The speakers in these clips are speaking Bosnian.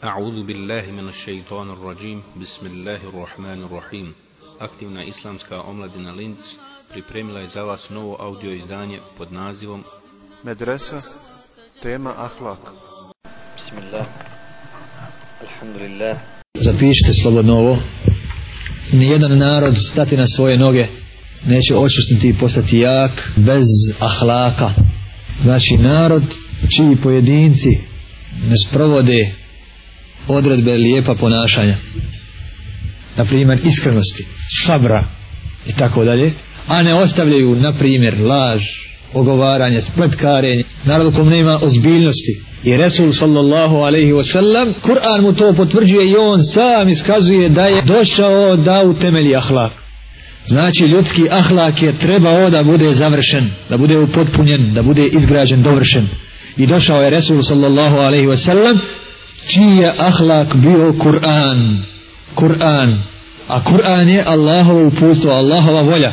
أعوذ بالله من الشيطان الرجيم بسم الله الرحمن الرحيم Aktivna islamska omladina Linz pripremila je za vas novo audio izdanje pod nazivom Medresa, tema ahlak. Bismillah. Alhamdulillah. Zapišite slobodno ovo. Nijedan narod stati na svoje noge neće očustiti i postati jak bez ahlaka. Znači narod čiji pojedinci ne sprovode odredbe lijepa ponašanja. Na primjer iskrenosti, sabra i tako dalje. A ne ostavljaju na primjer laž, ogovaranje, spletkarenje. Narod kom nema ozbiljnosti. I Resul sallallahu alaihi wasallam, Kur'an mu to potvrđuje i on sam iskazuje da je došao da utemelji ahlak. Znači ljudski ahlak je trebao da bude završen, da bude upotpunjen, da bude izgrađen, dovršen. I došao je Resul sallallahu alaihi wasallam, čiji je ahlak bio Kur'an. Kur'an. A Kur'an je Allahovo upustvo, Allahova volja.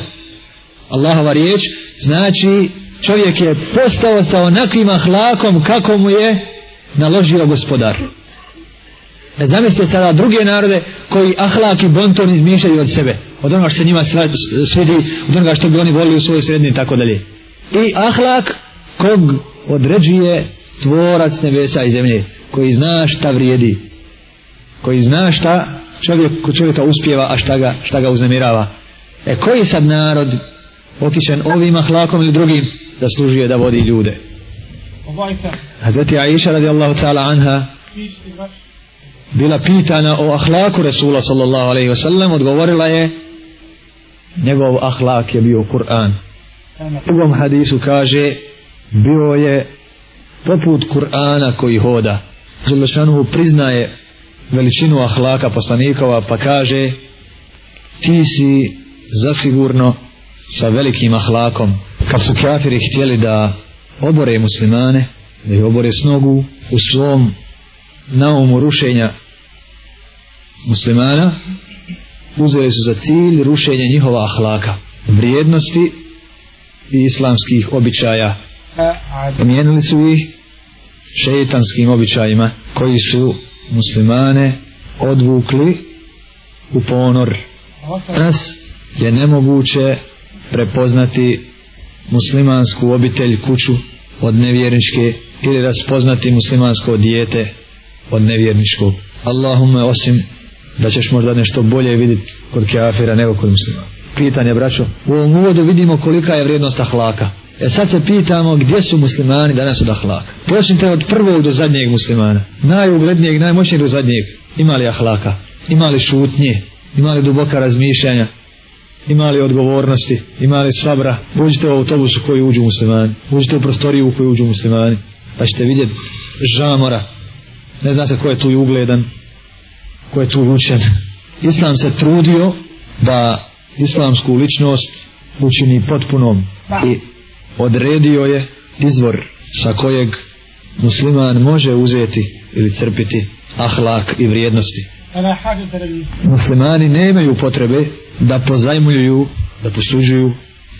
Allahova riječ, znači čovjek je postao sa onakvim ahlakom kako mu je naložio gospodar. Ne zamislite sada druge narode koji ahlak i bonton izmišljaju od sebe. Od onoga što se njima svidi, od onoga što bi oni volili u svojoj sredini i tako dalje. I ahlak kog određuje tvorac nebesa i zemlje. Koji zna šta vrijedi. Koji zna šta čovjek, čovjeka uspjeva, a šta ga, šta ga uznemirava. E koji sad narod otišen ovim ahlakom ili drugim zaslužuje da vodi ljude. Hazreti Aisha radijallahu ta'ala anha bila pitana o ahlaku Resula sallallahu alaihi wasallam odgovorila je njegov ahlak je bio Kur'an u drugom hadisu kaže bio je poput Kur'ana koji hoda Zulašanuhu priznaje veličinu ahlaka poslanikova pa kaže ti si zasigurno sa velikim ahlakom. Kad su kafiri htjeli da obore muslimane da ih obore s nogu u svom naumu rušenja muslimana uzeli su za cilj rušenje njihova ahlaka vrijednosti i islamskih običaja. Promijenili su ih šeitanskim običajima koji su muslimane odvukli u ponor nas je nemoguće prepoznati muslimansku obitelj kuću od nevjerničke ili raspoznati muslimansko dijete od nevjerničkog. Allahumme osim da ćeš možda nešto bolje vidjeti kod kafira nego kod muslima. Pitanje, braćo, u ovom uvodu vidimo kolika je vrijednost ahlaka. E sad se pitamo gdje su muslimani danas od ahlaka. Počnite od prvog do zadnjeg muslimana. Najuglednijeg, najmoćnijeg do zadnjeg. Imali ahlaka, imali šutnje, imali duboka razmišljanja, imali odgovornosti, imali sabra, uđite u autobus u koji uđu muslimani, uđite u prostoriju u koju uđu muslimani, pa ćete vidjeti žamora, ne zna se ko je tu ugledan, ko je tu učen. Islam se trudio da islamsku ličnost učini potpunom i odredio je izvor sa kojeg musliman može uzeti ili crpiti ahlak i vrijednosti. Muslimani nemaju potrebe da pozajmljuju, da posuđuju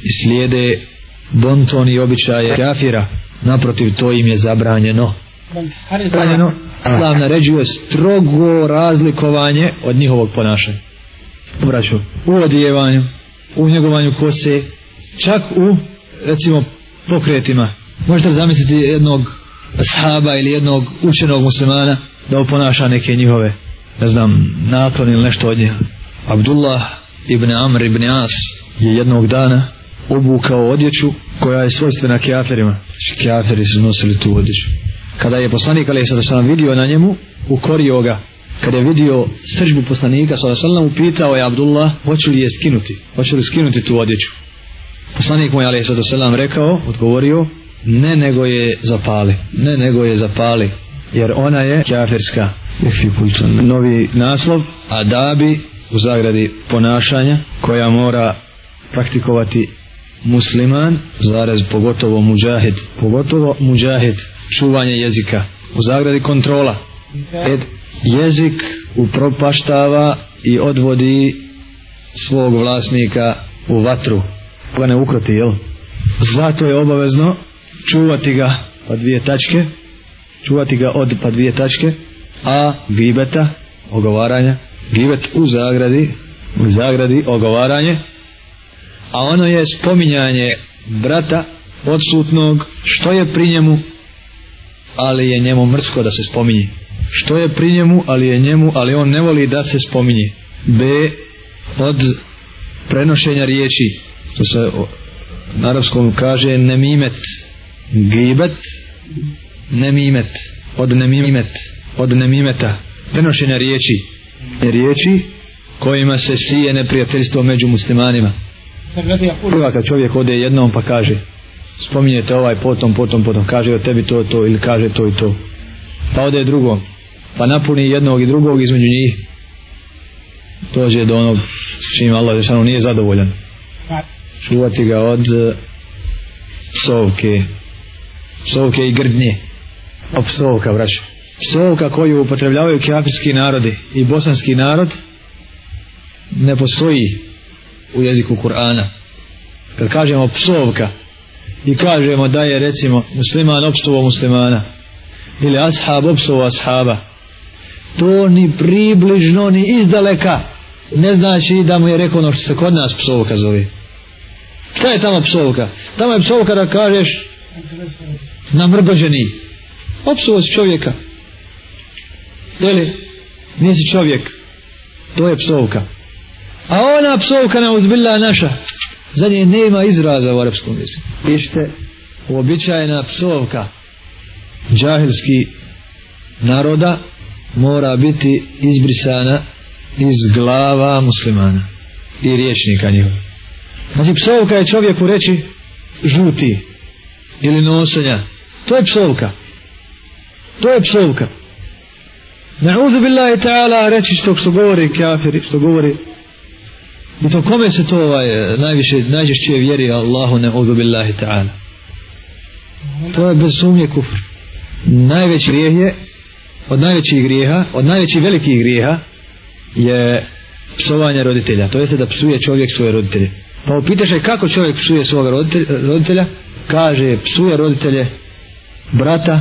i slijede bonton i običaje kafira. Naprotiv, to im je zabranjeno. Zabranjeno. Islam naređuje strogo razlikovanje od njihovog ponašanja. Obraću, u odijevanju, u njegovanju kose, čak u, recimo, pokretima. Možete zamisliti jednog sahaba ili jednog učenog muslimana da oponaša neke njihove, ne znam, naklon ili nešto od njih. Abdullah ibn Amr ibn As je jednog dana obukao odjeću koja je svojstvena kjaferima. Znači kjaferi su nosili tu odjeću. Kada je poslanik Ali sada sam vidio na njemu, ukorio ga. Kada je vidio sržbu poslanika sada sam upitao je Abdullah hoću li je skinuti, hoću li skinuti tu odjeću. Poslanik mu je Ali sada sam rekao, odgovorio, ne nego je zapali, ne nego je zapali, jer ona je kjaferska. Novi naslov, Adabi u zagradi ponašanja koja mora praktikovati musliman, zarez pogotovo muđahid, pogotovo muđahid, čuvanje jezika, u zagradi kontrola. Ed, jezik upropaštava i odvodi svog vlasnika u vatru, ga ne ukroti, jel? Zato je obavezno čuvati ga pa dvije tačke, čuvati ga od pa dvije tačke, a gibeta ogovaranja gibet u zagradi u zagradi ogovaranje a ono je spominjanje brata odsutnog što je pri njemu ali je njemu mrsko da se spominje. Što je pri njemu ali je njemu ali on ne voli da se spominje. B od prenošenja riječi to se na arabskom kaže nemimet gibet nemimet od nemimet od nemimeta prenošenja riječi. Riječi kojima se sije neprijateljstvo među muslimanima. Prva kad čovjek ode jednom pa kaže spominjete ovaj potom potom potom kaže o tebi to to ili kaže to i to. Pa ode drugom pa napuni jednog i drugog između njih. Dođe do onog s čim Allah Žešanu nije zadovoljan čuvati ga od e, psovke. Psovke i grdnje. O psovka vraću psovka koju upotrebljavaju kafirski narodi i bosanski narod ne postoji u jeziku Kur'ana. Kad kažemo psovka i kažemo da je recimo musliman opstovo muslimana ili ashab opstovo ashaba to ni približno ni izdaleka ne znači da mu je rekao ono što se kod nas psovka zove šta je tamo psovka? Tamo je psovka da kažeš namrgoženi Opsovo si čovjeka. Jeli? nisi čovjek. To je psovka. A ona psovka na uzbila naša. Za nje nema izraza u arapskom jeziku. Pišite uobičajena psovka džahilski naroda mora biti izbrisana iz glava muslimana i riječnika njihova znači psovka je čovjeku reći žuti ili nosenja to je psovka to je psovka Na'udhu billahi ta'ala reći što, što govori kafiri, što govori I to kome se to ovaj, najviše, najžešće vjeri Allahu ne uzu billahi ta'ala. To je bez sumnje kufr. Najveći grijeh je, od najvećih grijeha, od najvećih velikih grijeha je psovanje roditelja. To jeste da psuje čovjek svoje roditelje. Pa upitaše kako čovjek psuje svoga roditelja. Kaže, psuje roditelje brata,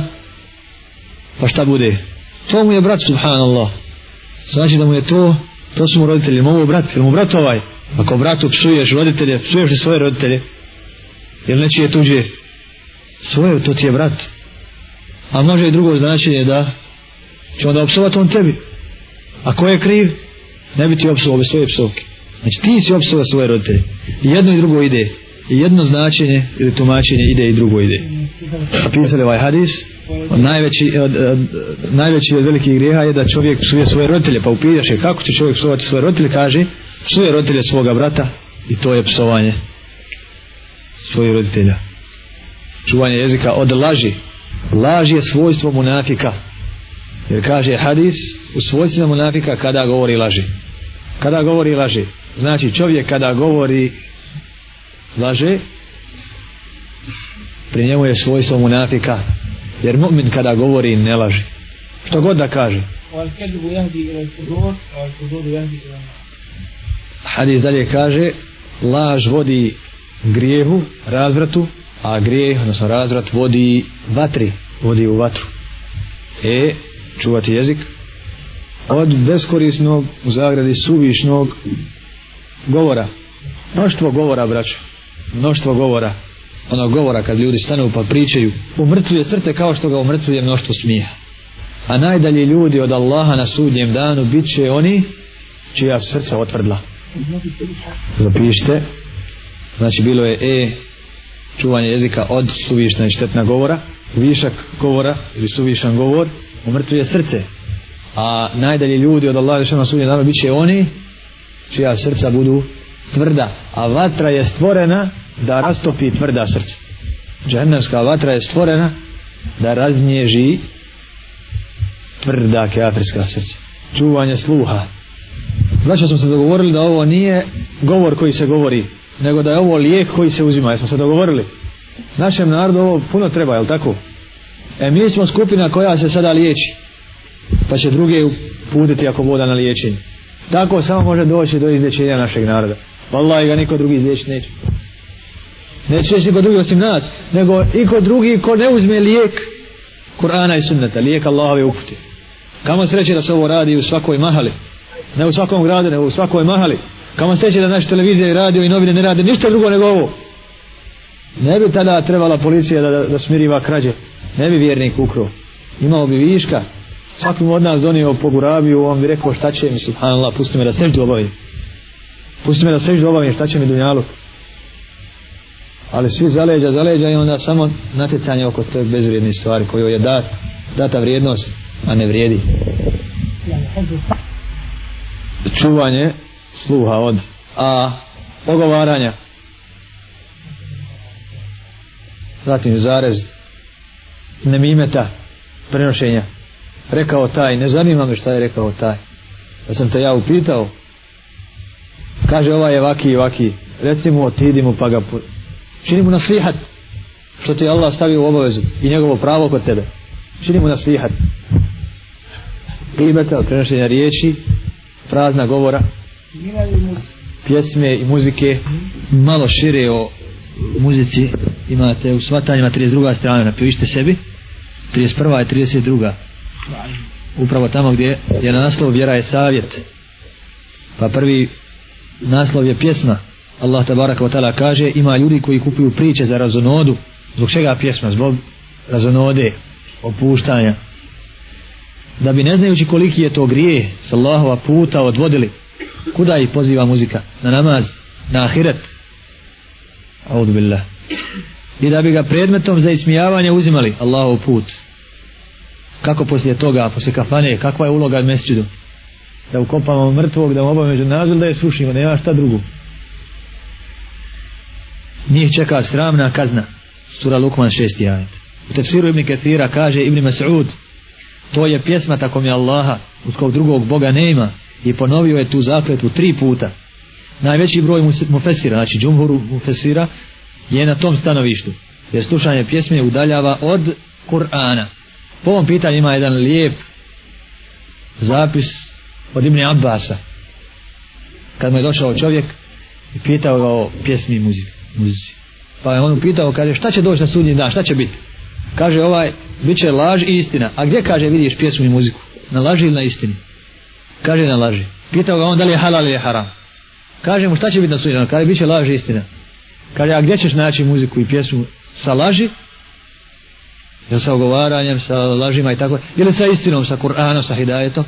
pa šta bude? To mu je brat, subhanallah. Znači da mu je to to su mu roditelji, mogu brat, jer mu brat ovaj, ako bratu psuješ roditelje, psuješ li svoje roditelje, Jer neći je tuđe, svoje, to ti je brat. A može i drugo značenje da će onda opsovati on tebi. A ko je kriv? Ne bi ti opsovao bez tvoje psovke. Znači ti si opsova svoje roditelje. I jedno i drugo ide. I jedno značenje ili tumačenje ide i drugo ide. A pisali ovaj hadis, od najveći, od, od, najveći od velikih grijeha je da čovjek psuje svoje roditelje. Pa upitaš je kako će čovjek psovati svoje roditelje? Kaže psuje roditelje svoga brata i to je psovanje svojih roditelja. Čuvanje jezika od laži. Laž je svojstvo munafika. Jer kaže hadis u svojstvima munafika kada govori laži. Kada govori laži? Znači čovjek kada govori laže pri njemu je svojstvo munafika jer mu'min kada govori ne laže. Što god da kaže. Hadis dalje kaže laž vodi grijehu razvratu a grijeh odnosno razvrat vodi vatri vodi u vatru. E čuvati jezik od beskorisnog u zagradi suvišnog govora. Mnoštvo govora braćo. mnoštvo govora. Ono govora kad ljudi stanu pa pričaju. Umrtvuje srce kao što ga umrtvuje mnoštvo smija a najdalje ljudi od Allaha na sudnjem danu bit će oni čija srca otvrdla. Zapišite. Znači bilo je e čuvanje jezika od suvišna i štetna govora višak govora ili suvišan govor umrtvuje srce. A najdalje ljudi od Allaha na sudnjem danu bit će oni čija srca budu tvrda a vatra je stvorena da rastopi tvrda srca. Džahennamska vatra je stvorena da raznježi tvrda kafirska srca. Čuvanje sluha. Znači smo se dogovorili da ovo nije govor koji se govori nego da je ovo lijek koji se uzima. Jesmo se dogovorili? Našem narodu ovo puno treba, je tako? E mi smo skupina koja se sada liječi pa će druge uputiti ako voda na liječenje tako samo može doći do izlječenja našeg naroda Wallahi ga niko drugi izlječiti neće neće reći niko drugi osim nas nego i kod drugi ko ne uzme lijek Kur'ana i sunnata lijek Allahove upute Kamo sreće da se ovo radi u svakoj mahali. Ne u svakom gradu, nego u svakoj mahali. Kamo sreće da naše televizije i radio i novine ne rade ništa drugo nego ovo. Ne bi tada trebala policija da, da, da smiriva krađe. Ne bi vjernik ukro. Imao bi viška. Svakim od nas donio po gurabiju, on bi rekao šta će mi, subhanallah, pusti me da seždu obavim. Pusti me da seždu obavim, šta će mi dunjalu. Ali svi zaleđa, zaleđa i onda samo natjecanje oko te bezvrijedne stvari koju je dat, data vrijednost, a ne vrijedi. Čuvanje sluha od a ogovaranja zatim zarez nemimeta prenošenja rekao taj, ne zanima me šta je rekao taj da sam te ja upitao kaže ovaj je vaki i vaki reci mu otidi mu pa ga čini mu nasihat što ti Allah stavio u obavezu i njegovo pravo kod tebe čini mu nasihat gibeta, prenošenja riječi prazna govora pjesme i muzike malo šire o muzici imate u svatanjima 32. strana napišite sebi 31. i 32 upravo tamo gdje je na naslov vjera je savjet. Pa prvi naslov je pjesma. Allah tabaraka wa ta'ala kaže ima ljudi koji kupuju priče za razonodu. Zbog čega pjesma? Zbog razonode opuštanja. Da bi ne znajući koliki je to grije s Allahova puta odvodili kuda ih poziva muzika? Na namaz na ahiret. Audu billah. I da bi ga predmetom za ismijavanje uzimali Allahov put kako poslije toga poslije kafane kakva je uloga mesđidu? da ukopamo mrtvog da mu obavimo među da je srušimo nema šta drugo njih čeka sramna kazna sura Lukman 6. ajet u tefsiru Ibn Ketira kaže Ibn Mas'ud to je pjesma tako mi Allaha uz kog drugog Boga nema i ponovio je tu zakletu tri puta najveći broj mufesira znači džumhuru mufesira je na tom stanovištu jer slušanje pjesme udaljava od Kur'ana po ovom pitanju ima jedan lijep zapis od Ibn Abbasa. Kad mu je došao čovjek i pitao ga o pjesmi i muzici, muzici. pa je on pitao kaže šta će doći na sudnji dan šta će biti? Kaže ovaj bit će laž i istina. A gdje kaže vidiš pjesmu i muziku? Na laži ili na istini? Kaže na laži. Pitao ga on da li je halal ili je haram. Kaže mu šta će biti na sudnji dan? Kaže bit će laž i istina. Kaže a gdje ćeš naći muziku i pjesmu sa laži ili sa ogovaranjem sa lažima i tako? Ili sa istinom sa Kur'anom sa hidajetom?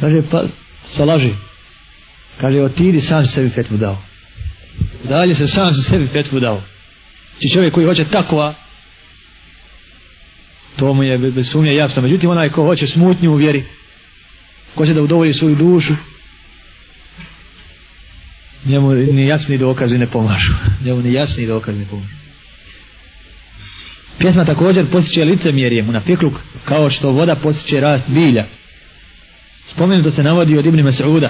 Kaže pa sa laži. Kaže otidi sam sebi fetvu dao. Dalje se sam sebi fetvu dao. Či čovjek koji hoće takva, to mu je bez sumnje jasno. Međutim onaj ko hoće smutnju u vjeri ko će da udovolji svoju dušu njemu ni jasni dokazi ne pomažu. Njemu ni jasni dokazi ne pomažu pjesma također posjeće licemjerje mu na fikluk kao što voda posjeće rast bilja. Spomenuto se navodi od Ibn Mas'uda.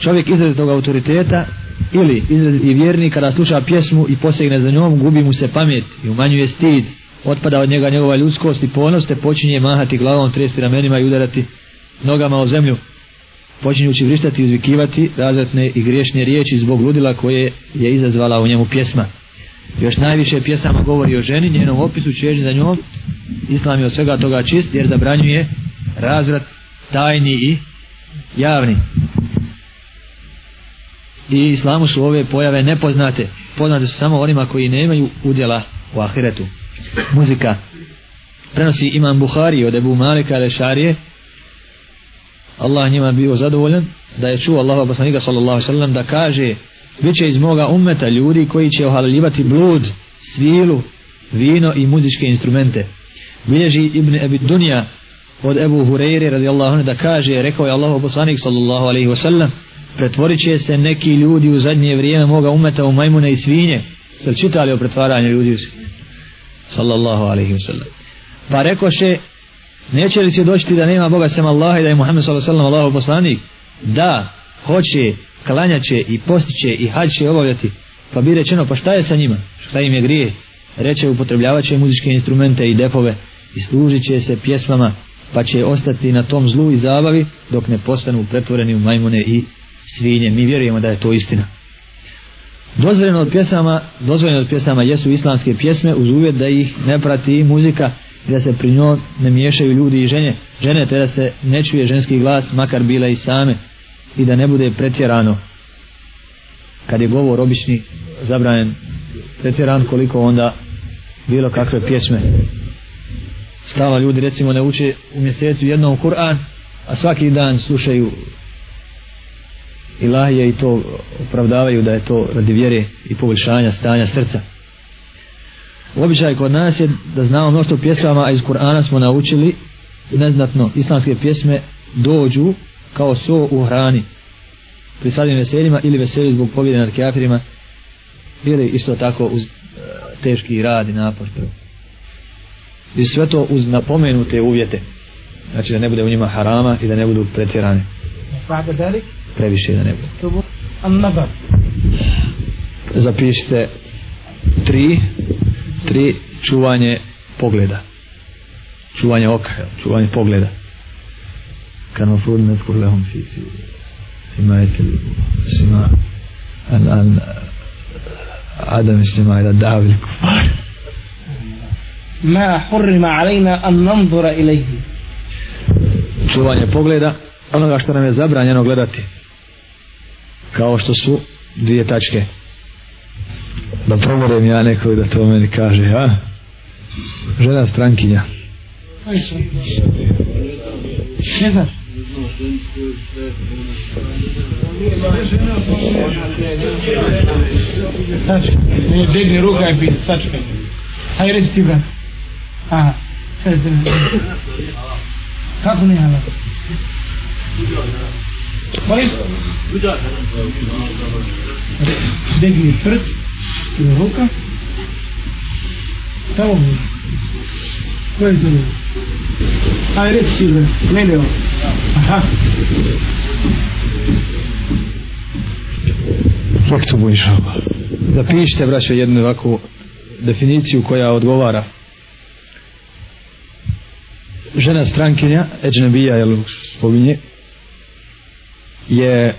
Čovjek izrazitog autoriteta ili izraziti vjernik kada sluša pjesmu i posegne za njom gubi mu se pamet i umanjuje stid. Otpada od njega njegova ljudskost i ponos te počinje mahati glavom, tresti ramenima i udarati nogama o zemlju počinjući vrištati i uzvikivati razvratne i griješne riječi zbog ludila koje je izazvala u njemu pjesma još najviše pjesama govori o ženi njenom opisu čeži za njom. Islam je od svega toga čist jer zabranjuje razvrat tajni i javni. I islamu su ove pojave nepoznate. Poznate su samo onima koji nemaju udjela u ahiretu. Muzika. Prenosi imam Buhari od Ebu Malika Alešarije Allah njima bio zadovoljan da je čuo Allaha poslanika sallallahu sallam da kaže bit će iz moga umeta ljudi koji će ohalaljivati blud, svilu, vino i muzičke instrumente. Bilježi Ibn Ebi Dunja od Ebu Hureyre radijallahu anhu da kaže rekao je Allahu poslanik sallallahu alaihi wasallam pretvorit će se neki ljudi u zadnje vrijeme moga umeta u majmune i svinje. Ste čitali o pretvaranju ljudi sallallahu alaihi wasallam. Pa rekoše neće li se doći da nema Boga sem Allaha i da je Muhammed sallallahu alaihi wasallam Allahu poslanik? Da hoće klanjaće i postiće i hađ će obavljati. Pa bi rečeno pa šta je sa njima? Šta im je grije? Reče upotrebljavaće muzičke instrumente i depove i služit će se pjesmama pa će ostati na tom zlu i zabavi dok ne postanu pretvoreni u majmune i svinje. Mi vjerujemo da je to istina. Dozvoljeno od pjesama dozvoljeno od pjesama jesu islamske pjesme uz uvjet da ih ne prati muzika i da se pri njoj ne miješaju ljudi i žene, žene te da se ne čuje ženski glas, makar bile i same i da ne bude pretjerano. Kad je govor obični zabranjen pretjeran koliko onda bilo kakve pjesme. Stava ljudi recimo ne uče u mjesecu jednom Kur'an a svaki dan slušaju ilahije i to opravdavaju da je to radi vjere i poboljšanja stanja srca. Običaj kod nas je da znamo mnošto pjesama a iz Kur'ana smo naučili neznatno islamske pjesme dođu kao so u hrani. Pri svadim veseljima ili veselju zbog pobjede nad kafirima ili isto tako uz uh, teški rad i napor i sve to uz napomenute uvjete. Znači da ne bude u njima harama i da ne budu pretjerane previše da ne budu zapišite tri tri čuvanje pogleda. Čuvanje oka čuvanje pogleda kan mafrud nezkur lehum fi fi حماية الاستماع الآن عدم استماع إلى الدعوة بالكفار ما حرم علينا أن ننظر إليه čuvanje pogleda onoga što nam je zabranjeno gledati kao što su dvije tačke da promorim ja nekoj da to meni kaže a? žena strankinja ne znaš Sačka. Ne, digni ruka i pita, sačka. Hajde reci ti, brat. Aha. Sve se Kako nije halal? Molim? Digni prst i ruka. Tamo mi. Ko je to? Aj, reći ti, brat. Mene ovo. Aha. Faktubu inšallah. Zapišite, braćo, jednu ovakvu definiciju koja odgovara. Žena strankinja, Eđnebija, jel spominje, je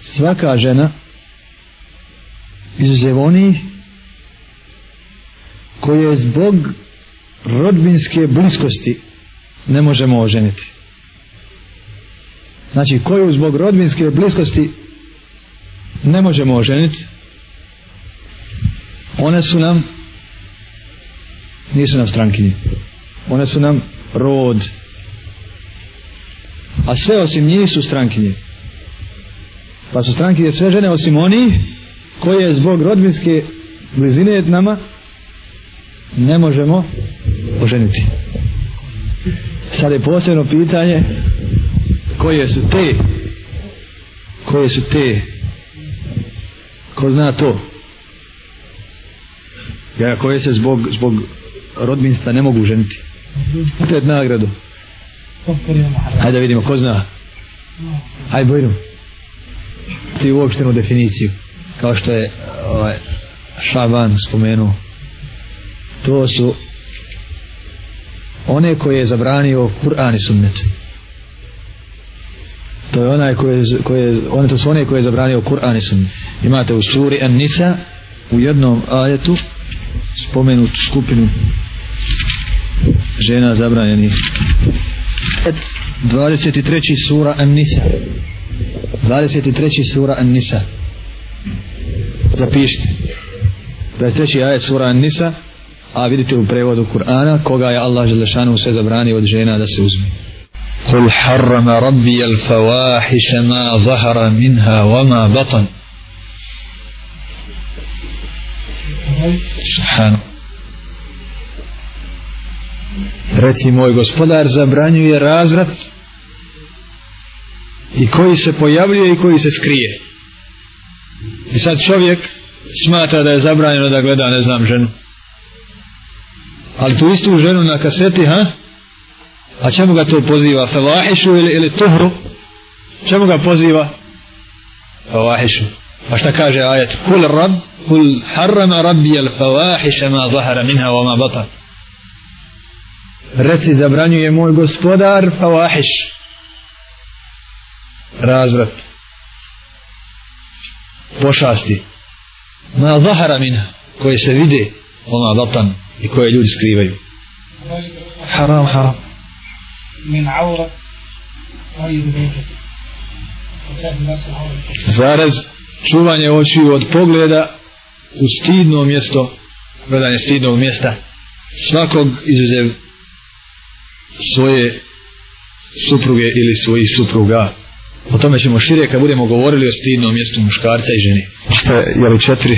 svaka žena izuzev onih koje zbog rodbinske bliskosti ne možemo oženiti. Znači, koju zbog rodbinske bliskosti ne možemo oženiti, one su nam nisu nam strankinje. One su nam rod. A sve osim njih su strankinje. Pa su strankinje sve žene osim oni koje zbog rodbinske blizine nama ne možemo oženiti. Sad je posebno pitanje koje su te koje su te ko zna to? Ja koje se zbog zbog rodbinstva ne mogu ženiti pred nagradu. Hajde da vidimo ko zna? Hajde bojno ti uopštenu definiciju kao što je ovaj, Šaban spomenuo to su one koje je zabranio Kur'an i sunnet to je onaj koje, koje one to su one koje je zabranio Kur'an i sunnet imate u suri An-Nisa u jednom ajetu spomenut skupinu žena zabranjenih 23. sura An-Nisa 23. sura An-Nisa zapišite 23. ajet sura An-Nisa a vidite u prevodu Kur'ana koga je Allah Želešanu sve zabranio od žena da se uzme قل حرم ربي الفواحش ما ظهر منها وما بطن سبحانه Reci moj gospodar zabranjuje razvrat i koji se pojavljuje i koji se skrije. I sad čovjek smatra da je zabranjeno da gleda, ne znam, ženu ali tu istu ženu na kaseti ha? A čemu ga to poziva? Fevahišu ili, ili tuhru? Čemu ga poziva? Fevahišu. Pa šta kaže ajet? Kul rab kul harrama rabbi al fevahiša ma zahara minha wa ma bata reci zabranjuje moj gospodar fevahiš. Razvrat. Pošasti. Ma zahara minha koje se vide wa ma batan i koje ljudi skrivaju. Haram, haram. Min aura, Zaraz, čuvanje očiju od pogleda u stidno mjesto, gledanje stidnog mjesta, svakog izuzev svoje supruge ili svojih supruga. O tome ćemo šire kad budemo govorili o stidnom mjestu muškarca i ženi. Šta je, je li četiri?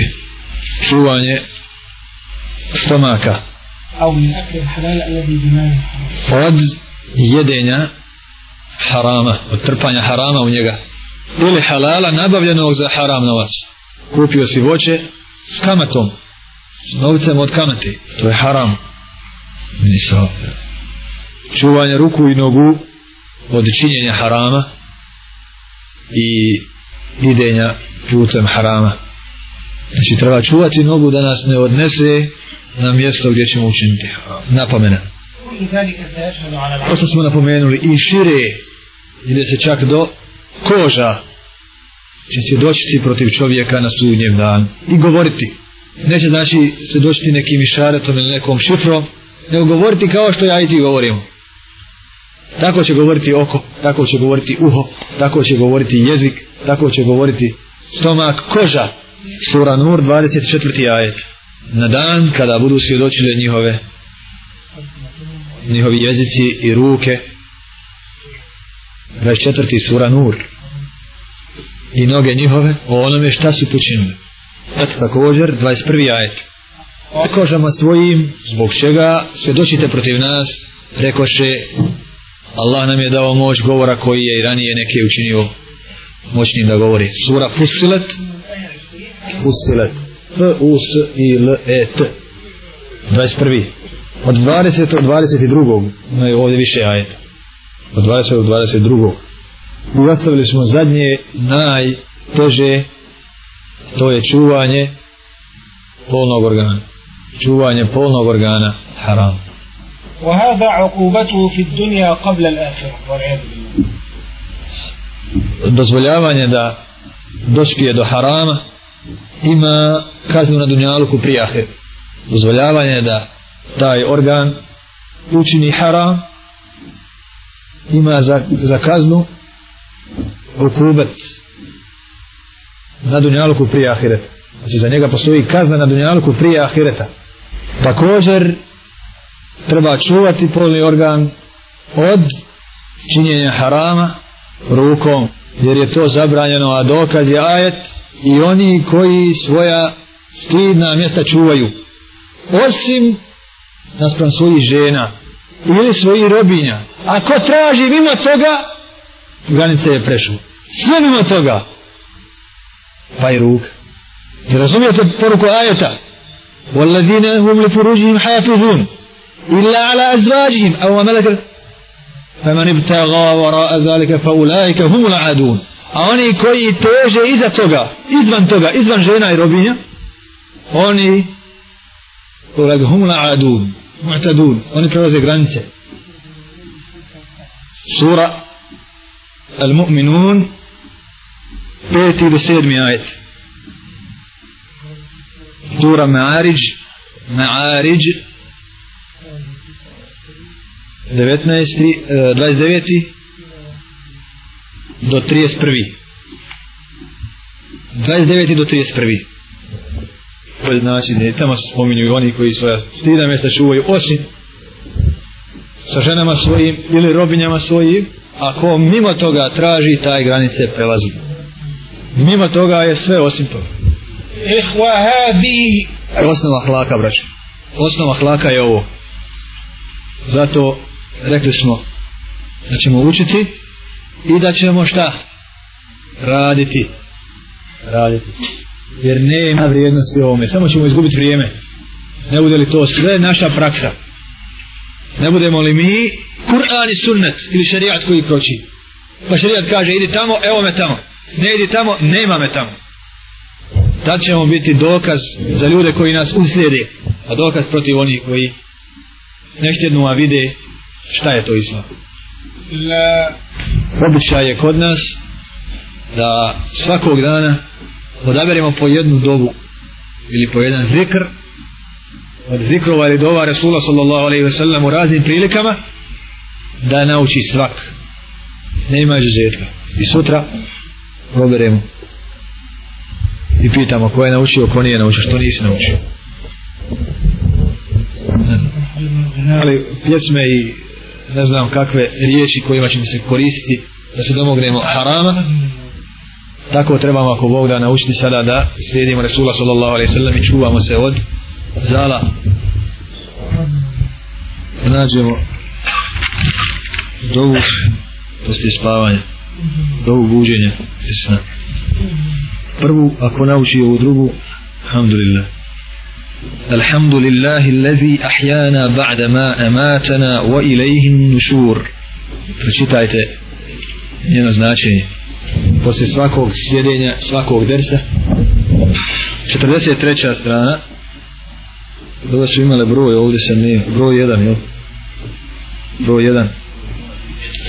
Čuvanje stomaka. od jedenja harama, od trpanja harama u njega. Ili halala nabavljenog za haram novac. Kupio si voće s kamatom s novcem od kamate. To je haram. Nisao. čuvanje ruku i nogu od činjenja harama i idenja putem harama. Znači treba čuvati nogu da nas ne odnese na mjesto gdje ćemo učiniti. Napomena. To što smo napomenuli i šire ide se čak do koža će se doći protiv čovjeka na sudnjem dan i govoriti. Neće znači se doći nekim išaretom ili nekom šifrom nego govoriti kao što ja i ti govorimo. tako će govoriti oko tako će govoriti uho tako će govoriti jezik tako će govoriti stomak koža. Sura nur 24. ajet na dan kada budu svjedočile njihove njihovi jezici i ruke. 24. sura Nur. I noge njihove o onome šta su počinili. Također 21. ajet. Kožama svojim zbog čega svjedočite protiv nas rekoše Allah nam je dao moć govora koji je i ranije neke učinio moćnim da govori. Sura Fussilet. Fussilet. F U S I L E T 21. od 20. do 22. ima je ovdje više ajeta od 20. do 22. i ostavili smo zadnje najteže to je čuvanje polnog organa čuvanje polnog organa haram وهذا عقوبته في الدنيا قبل الآخرة والعياذ بالله dozvoljavanje da dospije do harama ima kaznu na dunjaluku prijahe. Dozvoljavanje dozvoljavanje da taj organ učini haram ima za, za kaznu ukubet na dunjaluku prije ahireta znači za njega postoji kazna na dunjaluku prije ahireta također treba čuvati polni organ od činjenja harama rukom jer je to zabranjeno a dokaz je ajet i oni koji svoja stidna mjesta čuvaju osim naspram svojih žena ili svojih robinja ako traži mimo toga granice je prešao sve mimo toga pa i ruka ne razumijete poruku ajeta والذين هم لفروجهم حافظون إلا على أزواجهم أو ملكت فمن ابتغى وراء ذلك فأولئك هم العادون a oni koji teže iza toga izvan toga, izvan žena i robinja oni ulag adun, mu'tadun oni prelaze granice sura al-mu'minun 5 do 7 ajet sura Ma'arij Ma'arij 19. 29. Eh, do 31. 29. do 31. Pa znači, ne, tamo se spominju i oni koji svoja stida mjesta čuvaju, osim sa ženama svojim ili robinjama svojim, ako mimo toga traži, taj granice prelazi. Mimo toga je sve osim toga. Ihwa hadi. Osnova hlaka, braće. Osnova hlaka je ovo. Zato rekli smo da ćemo učiti i da ćemo šta? Raditi. Raditi. Jer nema vrijednosti ovome. Samo ćemo izgubiti vrijeme. Ne bude li to sve naša praksa? Ne budemo li mi Kur'an i sunnet ili šarijat koji kroči pa šarijat kaže idi tamo evo me tamo. Ne idi tamo nema me tamo. Tad ćemo biti dokaz za ljude koji nas uslijede a dokaz protiv onih koji neštjednu a vide šta je to islam. La običaj je kod nas da svakog dana odaberemo po jednu dobu ili po jedan zikr od zikrova ili dova Resula sallallahu alaihi ve sellem u raznim prilikama da nauči svak. Ne ima izuzetka. I sutra proberemo. I pitamo ko je naučio ko nije naučio što nisi naučio? Ali pjesme i ne znam kakve riječi kojima ćemo se koristiti da se domognemo harama. Tako trebamo ako Bog da naučiti sada da slijedimo Resula sallallahu alaihi sallam i čuvamo se od zala. Da nađemo dovu poslije spavanja dovu buđenja sna. Prvu ako nauči ovu drugu alhamdulillah. الحمد لله الذي أحيانا بعدما أماتنا وإليه النشور pročitajte njeno značenje poslije svakog sjedenja svakog dersa 43. strana Ovo su imale broj, ovdje sam nije, broj 1, jel? Broj 1.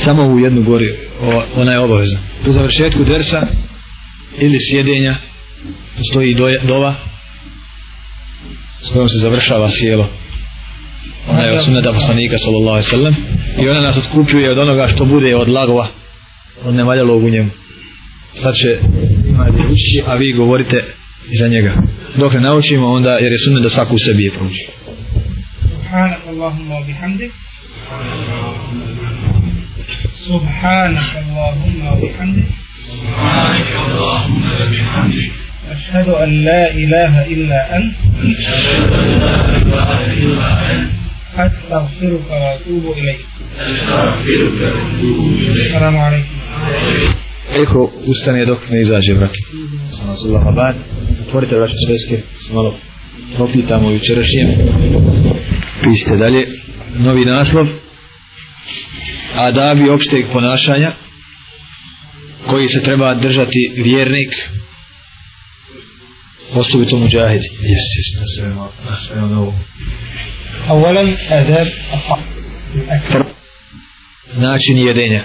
Samo u jednu gori, o, ona je obavezna. Po završetku dersa ili sjedenja postoji doja, dova s kojom se završava sjelo. Ona je od sunneta poslanika sallallahu alaihi sallam i ona nas otkupljuje od onoga što bude od lagova od nevaljalog u njemu. Sad će imati ući a vi govorite iza njega. Dok ne naučimo onda jer je sunnet da svaku u sebi je pruđi Subhanak Allahumma bihamdi Subhanak Allahumma bihamdik. Subhanak Allahumma bihamdi أشهد أن لا إله إلا أنت أشهد أن لا إله إلا أنت أستغفرك وأتوب إليك أستغفرك وأتوب إليك السلام عليكم Eko ustane dok ne izađe vrat. Sama sallahu abad. Otvorite vaše sveske. Se malo propitamo jučerašnjem. Pisite dalje. Novi naslov. Adabi opšteg ponašanja koji se treba držati vjernik osobito muđahid. Jesi, jesi, na sve malo, na sve novo. أولا آداب الطعام الأكل Način jedenja.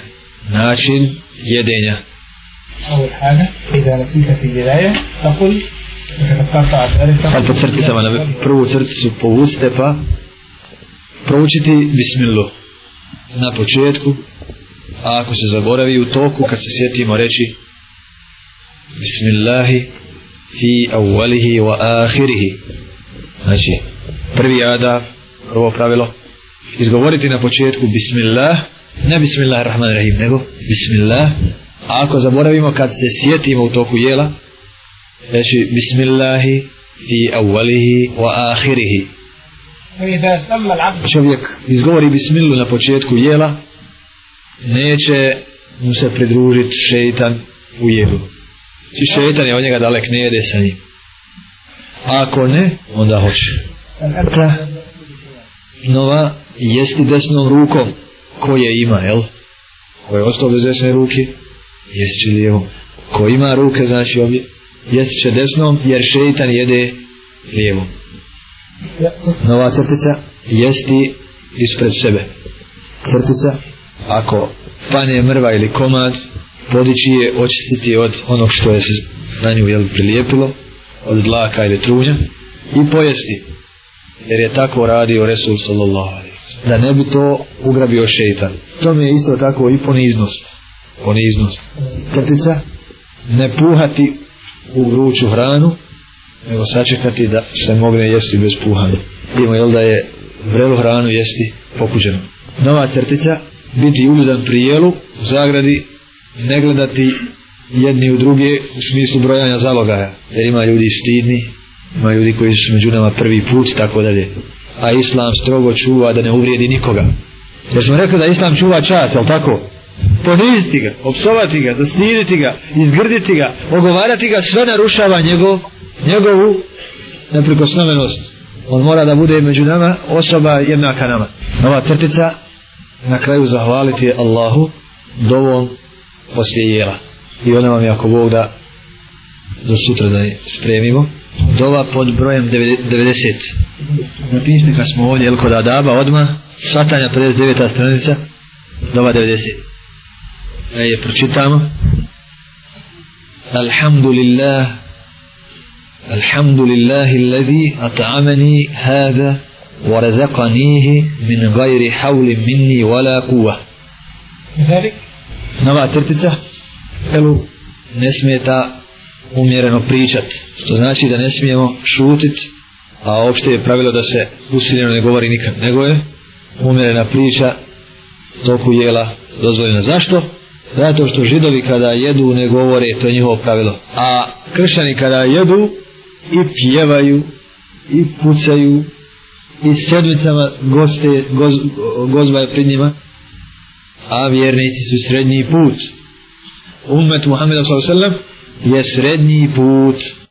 Način jedenja. أول حاجة إذا نسيت في البداية تقول تفكرت عن ذلك Sad po crticama na prvu crticu povucite pa proučiti bismillah na početku a ako se zaboravi u toku kad se sjetimo reći bismillahi fi awwalihi wa akhirihi. Znači, prvi ada, prvo pravilo, izgovoriti na početku bismillah, ne bismillah rahman rahim, nego bismillah. A ako zaboravimo kad se sjetimo u toku jela, reći bismillahi fi awwalihi wa akhirihi. Čovjek izgovori bismillu na početku jela, neće mu se pridružiti šeitan u jelu i šeitan je od njega dalek ne jede sa njim. A ako ne onda hoće. Ta nova jesti desnom rukom koje ima jel? Ko je ostao bez desne ruke jest će lijevom ko ima ruke znači obje jest će desnom jer šeitan jede lijevom nova crtica jesti ispred sebe. Crtica ako pane mrva ili komad podići je očistiti od onog što je se na nju jel, prilijepilo od dlaka ili trunja i pojesti jer je tako radio Resul sallallahu alaihi wasallam. da ne bi to ugrabio šeitan to mi je isto tako i poniznost poniznost crtica ne puhati u vruću hranu nego sačekati da se mogne jesti bez puhanja. Vidimo jel da je vrelu hranu jesti pokuđeno. Nova crtica, biti uljudan pri jelu, u zagradi, ne gledati jedni u druge u smislu brojanja zalogaja. Jer ima ljudi stidni, ima ljudi koji su među nama prvi put, tako dalje. A Islam strogo čuva da ne uvrijedi nikoga. Jer smo rekli da Islam čuva čast, jel tako? Poniziti ga, opsovati ga, zastiditi ga, izgrditi ga, ogovarati ga, sve narušava njegov njegovu neprikosnovenost. On mora da bude među nama osoba jednaka nama. Ova crtica na kraju zahvaliti Allahu dovom poslije jela. I ona vam je ako Bog da do sutra da je spremimo. Dova pod brojem 90. Napišite kad smo ovdje jel kod Adaba odmah svatanja 59. stranica dova 90. Da je pročitamo. Alhamdulillah Alhamdulillahi alladhi at'amani hada ورزقنيه من min حول مني minni wala kuva nova crtica? Jelu, ne smije da umjereno pričat što znači da ne smijemo šutiti, a opšte je pravilo da se usiljeno ne govori nikad. Nego je umjerena priča toku jela dozvoljena. Zašto? zato što židovi kada jedu ne govore to je njihovo pravilo. A kršćani kada jedu i pjevaju i pucaju i sedmicama goste, goz, gozba je pred njima a vjernici su srednji put. Ummet Muhammeda s.a.v. je srednji put